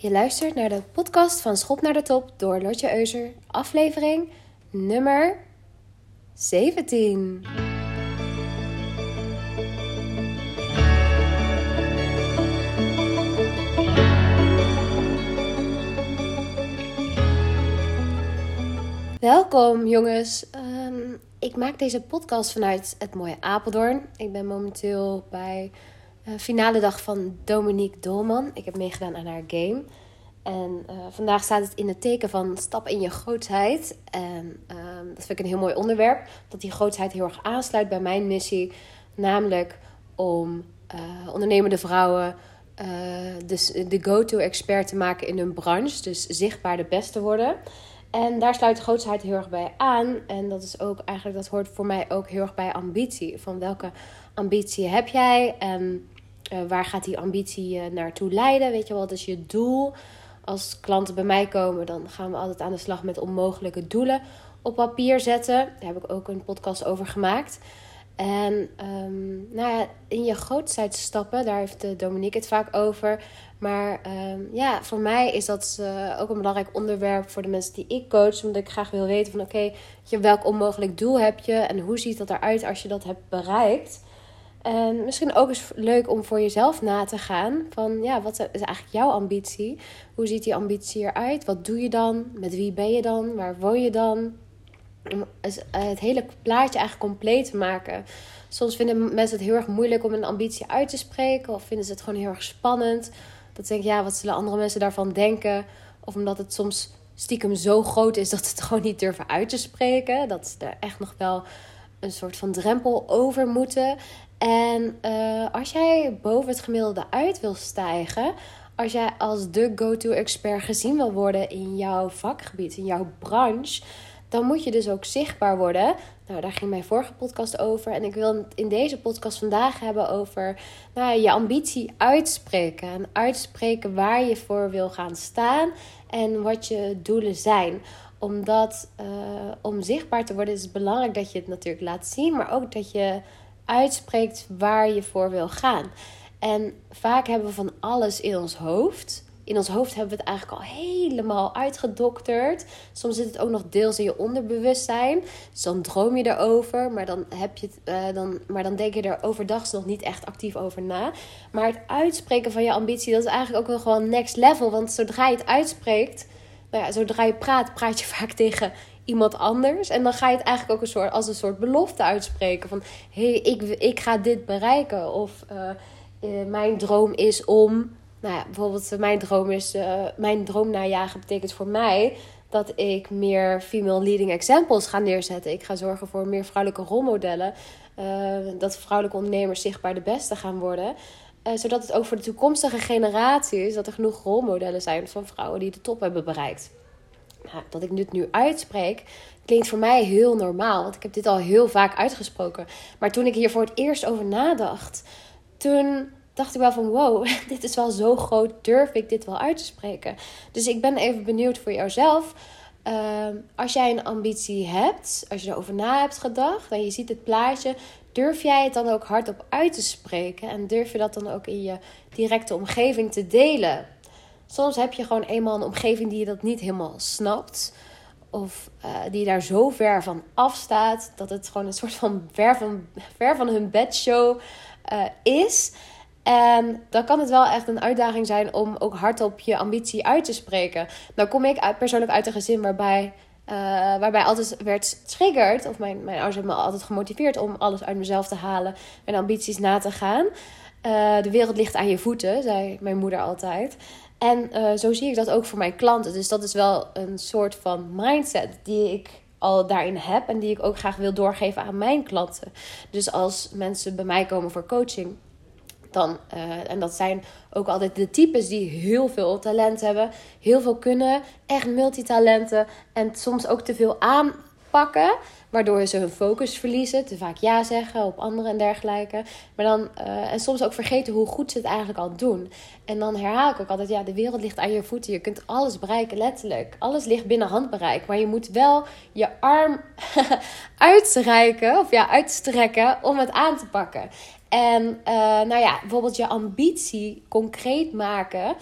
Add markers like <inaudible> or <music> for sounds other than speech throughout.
Je luistert naar de podcast van Schop naar de Top door Lotje Euser, aflevering nummer 17. Welkom jongens. Ehm, ik maak deze podcast vanuit het mooie Apeldoorn. Ik ben momenteel bij finale dag van Dominique Dolman. Ik heb meegedaan aan haar game. En uh, vandaag staat het in het teken van stap in je grootheid. En ehm, dat vind ik een heel mooi onderwerp. Dat die grootheid heel erg aansluit bij mijn missie. Namelijk om uh, ondernemende vrouwen dus de go-to-expert te maken in hun branche. Dus zichtbaar de beste worden. En daar sluit grootheid heel erg bij aan. En dat is ook eigenlijk, dat hoort voor mij ook heel erg bij ambitie. Van welke ambitie heb jij? Uh, waar gaat die ambitie uh, naartoe leiden? Weet je wat is je doel? Als klanten bij mij komen, dan gaan we altijd aan de slag met onmogelijke doelen op papier zetten. Daar heb ik ook een podcast over gemaakt. En um, nou ja, in je grootheid stappen, daar heeft eh, Dominique het vaak over. Maar um, ja, voor mij is dat ook een belangrijk onderwerp voor de mensen die ik coach. Omdat ik graag wil weten van oké, okay, welk onmogelijk doel heb je en hoe ziet dat eruit als je dat hebt bereikt. En misschien ook eens leuk om voor jezelf na te gaan. Van ja, wat is eigenlijk jouw ambitie? Hoe ziet die ambitie eruit? Wat doe je dan? Met wie ben je dan? Waar woon je dan? Om het hele plaatje eigenlijk compleet te maken. Soms vinden mensen het heel erg moeilijk om een ambitie uit te spreken. Of vinden ze het gewoon heel erg spannend. Dat denk ik, ja, wat zullen andere mensen daarvan denken? Of omdat het soms stiekem zo groot is dat ze het <laughs> gewoon niet durven uit te spreken. Dat ze er echt nog wel een soort van drempel over moeten. En uh, als jij boven het gemiddelde uit wil stijgen, als jij als de go-to expert gezien wil worden in jouw vakgebied, in jouw branche, dan moet je dus ook zichtbaar worden. Nou, daar ging mijn vorige podcast over. En ik wil het in deze podcast vandaag hebben over nou, je ambitie uitspreken. En uitspreken waar je voor wil gaan staan en wat je doelen zijn omdat uh, om zichtbaar te worden is het belangrijk dat je het natuurlijk laat zien, maar ook dat je uitspreekt waar je voor wil gaan. En vaak hebben we van alles in ons hoofd. In ons hoofd hebben we het eigenlijk al helemaal uitgedokterd. Soms zit het ook nog deels in je onderbewustzijn. Dus dan droom je erover, maar dan, heb je het, uh, dan, maar dan denk je er overdag nog niet echt actief over na. Maar het uitspreken van je ambitie, dat is eigenlijk ook wel gewoon next level. Want zodra je het uitspreekt, nou ja, zodra je praat, praat je <laughs> vaak tegen iemand anders. En dan ga je het eigenlijk ook een soort, als een soort belofte uitspreken. Van hé, hey, ik, ik ga dit bereiken. Of uh, uh, mijn droom is om. Nou ja, bijvoorbeeld, uh, mijn droom is. mijn droom najagen betekent voor mij dat ik meer female leading examples ga neerzetten. Ik ga zorgen voor meer vrouwelijke rolmodellen. dat vrouwelijke ondernemers zichtbaar de beste gaan worden. zodat het ook voor de toekomstige generaties dat er genoeg rolmodellen zijn van vrouwen die de top hebben bereikt nou, dat ik dit nu uitspreek, klinkt voor mij heel normaal. Want ik heb dit al heel vaak uitgesproken. Maar toen ik hier voor het eerst over nadacht, toen dacht ik wel van wow, <laughs> dit is wel zo groot. Durf ik dit wel uit te spreken? Dus ik ben even benieuwd voor jouzelf. Uh, als jij een ambitie hebt, als je erover na hebt gedacht en je ziet het plaatje, durf jij het dan ook hardop uit te spreken? En durf je dat dan ook in je directe omgeving te delen? Soms heb je gewoon eenmaal een omgeving die je dat niet helemaal snapt. Of uh, die daar zo ver van afstaat dat het gewoon een soort van ver van, ver van hun bedshow uh, is. En dan kan het wel echt een uitdaging zijn om ook hardop je ambitie uit te spreken. Nou kom ik uit, persoonlijk uit een gezin waarbij, uh, waarbij altijd werd triggerd. Of mijn, mijn ouders hebben me altijd gemotiveerd om alles uit mezelf te halen. En ambities na te gaan. De wereld ligt aan je voeten, zei mijn moeder altijd. En uh, zo zie ik dat ook voor mijn klanten. Dus dat is wel een soort van mindset die ik al daarin heb en die ik ook graag wil doorgeven aan mijn klanten. Dus als mensen bij mij komen voor coaching, dan, uh, en dat zijn ook altijd de types die heel veel talent hebben, heel veel kunnen, echt multitalenten en soms ook te veel aanpakken. Waardoor ze hun focus verliezen, te vaak ja zeggen op anderen en dergelijke. Maar dan, uh, en soms ook vergeten hoe goed ze het eigenlijk al doen. En dan herhaal ik ook altijd, ja, de wereld ligt aan je voeten. Je kunt alles bereiken, letterlijk. Alles ligt binnen handbereik. Maar je moet wel je arm <laughs> uitreiken, of ja, uitstrekken om het aan te pakken. En uh, nou ja, bijvoorbeeld je ambitie concreet maken.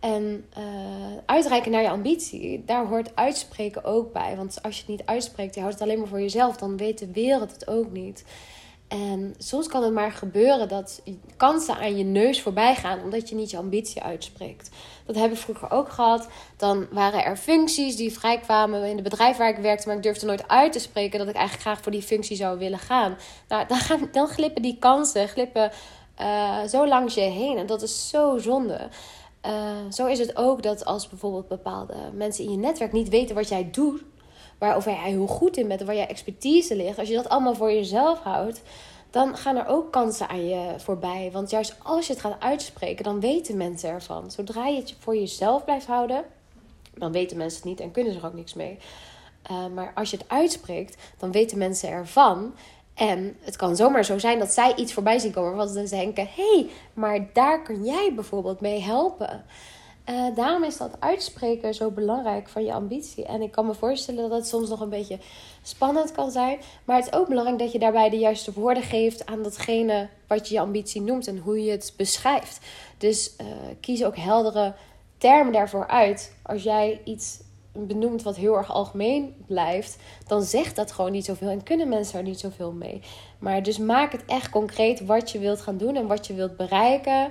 En uh, uitreiken naar je ambitie, daar hoort uitspreken ook bij. Want als je het niet uitspreekt, je houdt het alleen maar voor jezelf, dan weet de wereld het ook niet. En soms kan het maar gebeuren dat kansen aan je neus voorbij gaan omdat je niet je ambitie uitspreekt. Dat heb ik vroeger ook gehad. Dan waren er functies die vrijkwamen in het bedrijf waar ik werkte, maar ik durfde nooit uit te spreken dat ik eigenlijk graag voor die functie zou willen gaan. Nou, dan, gaan, dan glippen die kansen glippen, uh, zo langs je heen en dat is zo zonde. Uh, zo is het ook dat als bijvoorbeeld bepaalde mensen in je netwerk niet weten wat jij doet, waarover jij heel goed in bent, waar je expertise ligt, als je dat allemaal voor jezelf houdt, dan gaan er ook kansen aan je voorbij. Want juist als je het gaat uitspreken, dan weten mensen ervan. Zodra je het voor jezelf blijft houden, dan weten mensen het niet en kunnen ze er ook niks mee. Uh, maar als je het uitspreekt, dan weten mensen ervan. En het kan zomaar zo zijn dat zij iets voorbij zien komen waarvan ze denken: hé, hey, maar daar kun jij bijvoorbeeld mee helpen. Uh, daarom is dat uitspreken zo belangrijk van je ambitie. En ik kan me voorstellen dat het soms nog een beetje spannend kan zijn. Maar het is ook belangrijk dat je daarbij de juiste woorden geeft aan datgene wat je je ambitie noemt en hoe je het beschrijft. Dus uh, kies ook heldere termen daarvoor uit. Als jij iets benoemt wat heel erg algemeen blijft, dan zegt dat gewoon niet zoveel en kunnen mensen er niet zoveel mee. Maar dus maak het echt concreet wat je wilt gaan doen en wat je wilt bereiken,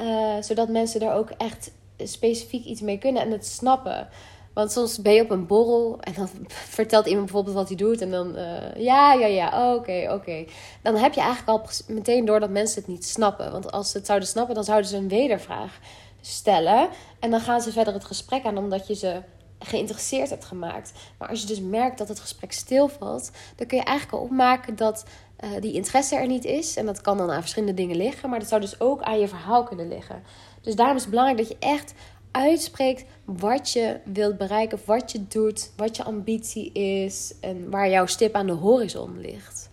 uh, zodat mensen er ook echt specifiek iets mee kunnen en het snappen. Want soms ben je op een borrel en dan <laughs> vertelt iemand bijvoorbeeld wat hij doet. En dan, uh, ja, ja, ja, oké, oké. Dan heb je eigenlijk al meteen door dat mensen het niet snappen. Want als ze het zouden snappen, dan zouden ze een wedervraag stellen. En dan gaan ze verder het gesprek aan, omdat je ze geïnteresseerd hebt gemaakt. Maar als je dus merkt dat het gesprek stilvalt, dan kun je eigenlijk al opmaken dat uh, die interesse er niet is. En dat kan dan aan verschillende dingen liggen, maar dat zou dus ook aan je verhaal kunnen liggen. Dus daarom is het belangrijk dat je echt uitspreekt wat je wilt bereiken, wat je doet, wat je ambitie is en waar jouw stip aan de horizon ligt.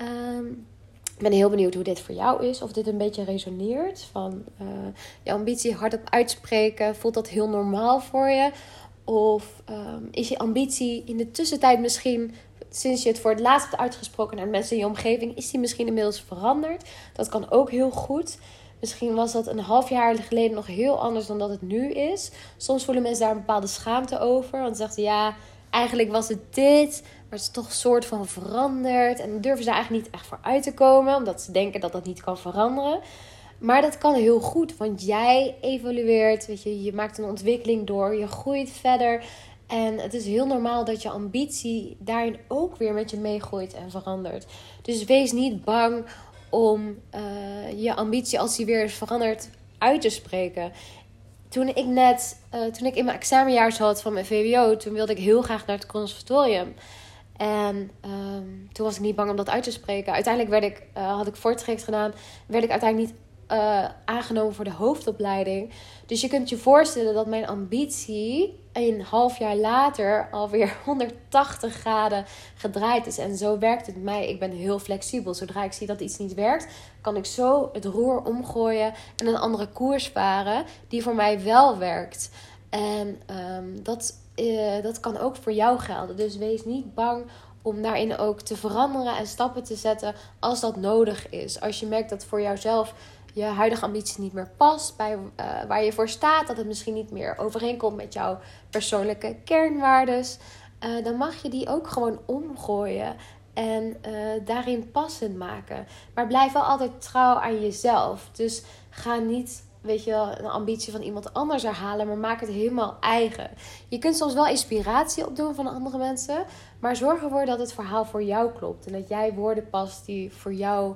Um, ik ben heel benieuwd hoe dit voor jou is. Of dit een beetje resoneert. Van uh, je ambitie hardop uitspreken. Voelt dat heel normaal voor je? Of um, is je ambitie in de tussentijd misschien, sinds je het voor het laatst hebt uitgesproken naar mensen in je omgeving, is die misschien inmiddels veranderd? Dat kan ook heel goed. Misschien was dat een half jaar geleden nog heel anders dan dat het nu is. Soms voelen mensen daar een bepaalde schaamte over. Want ze zeggen ja, eigenlijk was het dit, het is toch een soort van veranderd. En durven ze eigenlijk niet echt voor uit te komen, omdat ze denken dat dat niet kan veranderen. Maar dat kan heel goed, want jij evolueert, weet je, je maakt een ontwikkeling door, je groeit verder. En het is heel normaal dat je ambitie daarin ook weer met je meegroeit en verandert. Dus wees niet bang om uh, je ambitie, als die weer is veranderd, uit te spreken. Toen ik net, uh, toen ik in mijn examenjaar zat van mijn VWO, toen wilde ik heel graag naar het conservatorium. En um, toen was ik niet bang om dat uit te spreken. Uiteindelijk werd ik, uh, had ik voortraject gedaan, werd ik uiteindelijk niet uh, aangenomen voor de hoofdopleiding. Dus je kunt je voorstellen dat mijn ambitie een half jaar later alweer <laughs> 180 graden gedraaid is. En zo werkt het mij. Ik ben heel flexibel. Zodra ik zie dat iets niet werkt, kan ik zo het roer omgooien en een andere koers varen die voor mij wel werkt. En um, dat, uh, dat kan ook voor jou gelden. Dus wees niet bang om daarin ook te veranderen en stappen te zetten als dat nodig is. Als je merkt dat voor jouzelf je huidige ambitie niet meer past, bij uh, waar je voor staat, dat het misschien niet meer overeenkomt met jouw persoonlijke kernwaardes, uh, dan mag je die ook gewoon omgooien en daarin passend maken. Maar blijf wel altijd trouw aan jezelf. Dus ga niet weet je wel, een ambitie van iemand anders herhalen, maar maak het helemaal eigen. Je kunt soms wel inspiratie opdoen van andere mensen, maar zorg ervoor dat het verhaal voor jou klopt en dat jij woorden past die voor jou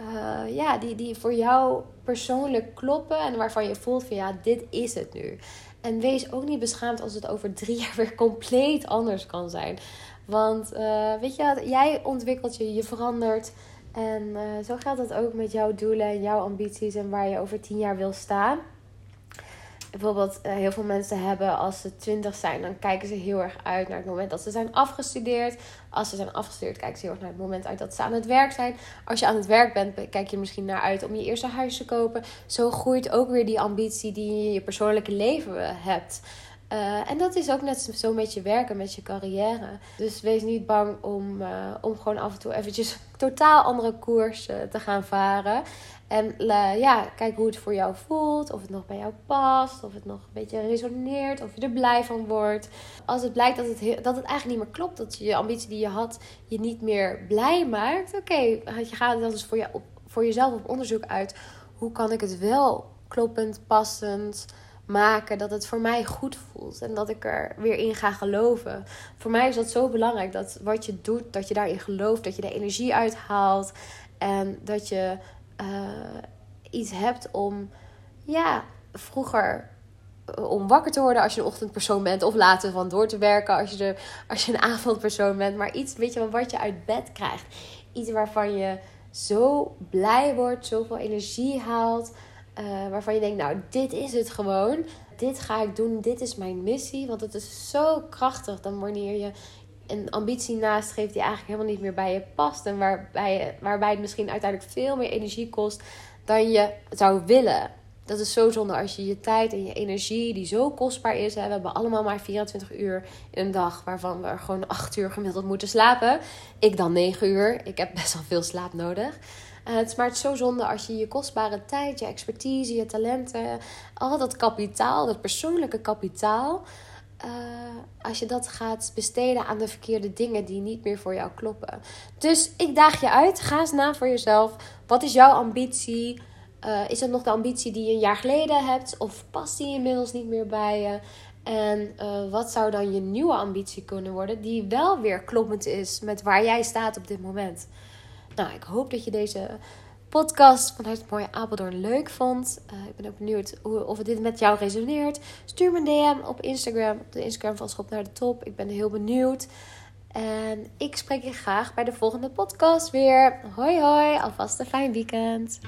uh, ja, die, die voor jou persoonlijk kloppen en waarvan je voelt van ja, dit is het nu. En wees ook niet beschaamd als het over drie <laughs> jaar weer compleet anders kan zijn. Want uh, weet je, jij ontwikkelt je, je verandert. En uh, zo gaat het ook met jouw doelen en jouw ambities en waar je over tien jaar wil staan bijvoorbeeld uh, heel veel mensen hebben als ze twintig zijn, dan kijken ze heel erg uit naar het moment dat ze zijn afgestudeerd. Als ze zijn afgestudeerd, kijken ze heel erg naar het moment uit dat ze aan het werk zijn. Als je aan het werk bent, kijk je misschien naar uit om je eerste huis te kopen. Zo groeit ook weer die ambitie die je in je persoonlijke leven hebt. Uh, en dat is ook net zo met je werken, met je carrière. Dus wees niet bang om, uh, om gewoon af en toe eventjes totaal andere koers te gaan varen. En ja, kijk hoe het voor jou voelt. Of het nog bij jou past. Of het nog een beetje resoneert. Of je er blij van wordt. Als het blijkt dat het, dat het eigenlijk niet meer klopt. Dat je ambitie die je had je niet meer blij maakt. Oké, okay, je gaat dan dus voor, je, voor jezelf op onderzoek uit. Hoe kan ik het wel kloppend, passend maken dat het voor mij goed voelt en dat ik er weer in ga geloven. Voor mij is dat zo belangrijk dat wat je doet, dat je daarin gelooft, dat je de energie uithaalt en dat je uh, iets hebt om, ja, vroeger eh, om wakker te worden als je een ochtendpersoon bent. Of later van door te werken als je, de, als je een avondpersoon bent. Maar iets, weet je, wat je uit bed krijgt. Iets waarvan je zo blij wordt, zoveel energie haalt. Uh, waarvan je denkt, nou, dit is het gewoon. Dit ga ik doen. Dit is mijn missie. Want het is zo krachtig dan wanneer je een ambitie nastreeft die eigenlijk helemaal niet meer bij je past. En waarbij, waarbij het misschien uiteindelijk veel meer energie kost dan je zou willen. Dat is zo zonde als je je tijd en je energie, die zo kostbaar is. We hebben allemaal maar 24 uur in een dag, waarvan we gewoon 8 uur gemiddeld moeten slapen. Ik dan 9 uur. Ik heb best wel veel slaap nodig. Uh, het maar zo zonde als je je kostbare tijd, je expertise, je talenten, al dat kapitaal, dat persoonlijke kapitaal, uh, als je dat gaat besteden aan de verkeerde dingen die niet meer voor jou kloppen. Dus ik daag je uit. Ga eens na voor jezelf. Wat is jouw ambitie? Uh, is het nog de ambitie die je een jaar geleden hebt? Of past die inmiddels niet meer bij je? En wat zou dan je nieuwe ambitie kunnen worden, die wel weer kloppend is met waar jij staat op dit moment? Nou, ik hoop dat je deze podcast vanuit het mooie Apeldoorn leuk vond. Uh, ik ben ook benieuwd hoe, of dit met jou resoneert. Stuur me een DM op Instagram, op de Instagram van Schop naar de Top. Ik ben heel benieuwd. En ik spreek je graag bij de volgende podcast weer. Hoi hoi, alvast een fijn weekend.